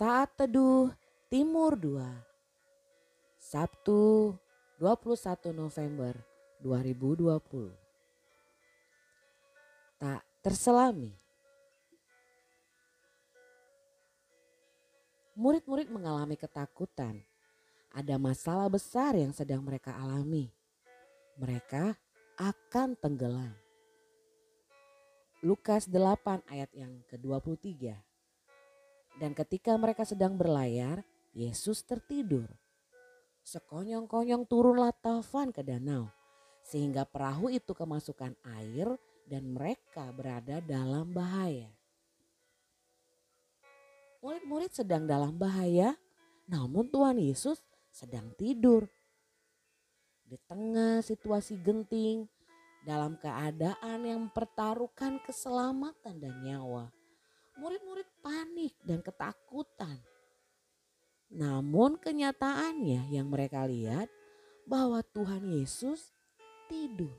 Saat Teduh Timur 2 Sabtu 21 November 2020 Tak terselami Murid-murid mengalami ketakutan. Ada masalah besar yang sedang mereka alami. Mereka akan tenggelam. Lukas 8 ayat yang ke-23. Dan ketika mereka sedang berlayar, Yesus tertidur. Sekonyong-konyong turunlah taufan ke danau, sehingga perahu itu kemasukan air dan mereka berada dalam bahaya. Murid-murid sedang dalam bahaya, namun Tuhan Yesus sedang tidur. Di tengah situasi genting, dalam keadaan yang mempertaruhkan keselamatan dan nyawa. Murid-murid panik dan ketakutan. Namun kenyataannya yang mereka lihat bahwa Tuhan Yesus tidur.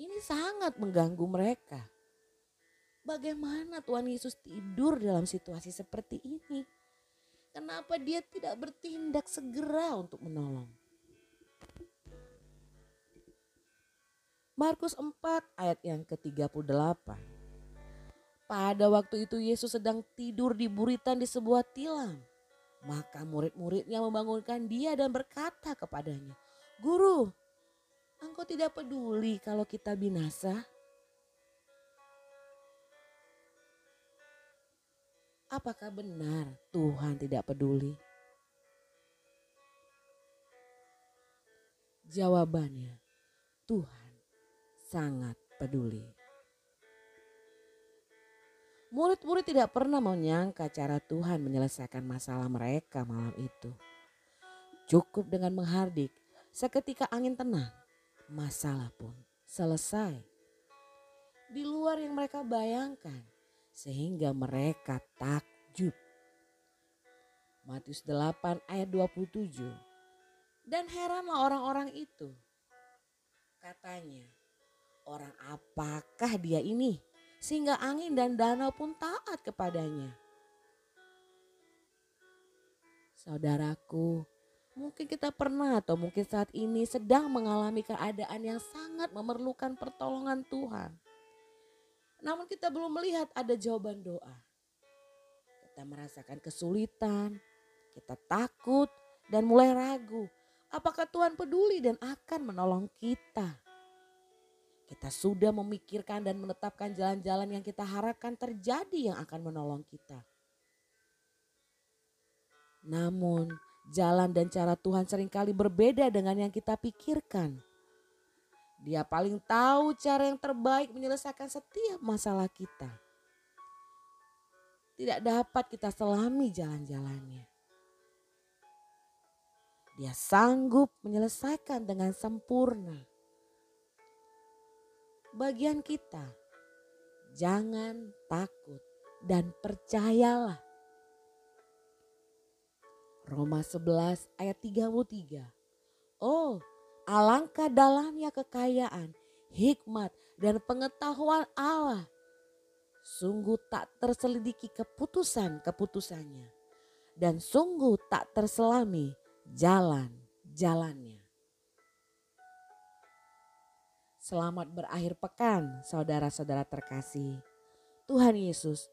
Ini sangat mengganggu mereka. Bagaimana Tuhan Yesus tidur dalam situasi seperti ini? Kenapa dia tidak bertindak segera untuk menolong? Markus 4 ayat yang ke-38. Pada waktu itu Yesus sedang tidur di buritan di sebuah tilam. Maka murid-muridnya membangunkan dia dan berkata kepadanya, Guru, engkau tidak peduli kalau kita binasa? Apakah benar Tuhan tidak peduli? Jawabannya, Tuhan sangat peduli. Murid-murid tidak pernah menyangka cara Tuhan menyelesaikan masalah mereka malam itu. Cukup dengan menghardik, seketika angin tenang, masalah pun selesai. Di luar yang mereka bayangkan, sehingga mereka takjub. Matius 8 ayat 27. Dan heranlah orang-orang itu. Katanya, Orang apakah dia ini? Sehingga angin dan danau pun taat kepadanya. Saudaraku, mungkin kita pernah atau mungkin saat ini sedang mengalami keadaan yang sangat memerlukan pertolongan Tuhan. Namun kita belum melihat ada jawaban doa. Kita merasakan kesulitan, kita takut dan mulai ragu apakah Tuhan peduli dan akan menolong kita. Kita sudah memikirkan dan menetapkan jalan-jalan yang kita harapkan terjadi yang akan menolong kita. Namun jalan dan cara Tuhan sering kali berbeda dengan yang kita pikirkan. Dia paling tahu cara yang terbaik menyelesaikan setiap masalah kita. Tidak dapat kita selami jalan-jalannya. Dia sanggup menyelesaikan dengan sempurna bagian kita. Jangan takut dan percayalah. Roma 11 ayat 33. Oh, alangkah dalamnya kekayaan, hikmat dan pengetahuan Allah. Sungguh tak terselidiki keputusan-keputusannya dan sungguh tak terselami jalan-jalannya. Selamat berakhir pekan, saudara-saudara terkasih. Tuhan Yesus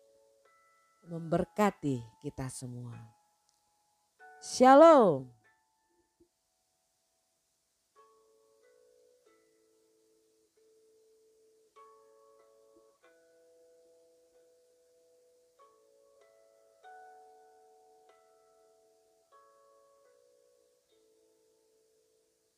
memberkati kita semua. Shalom.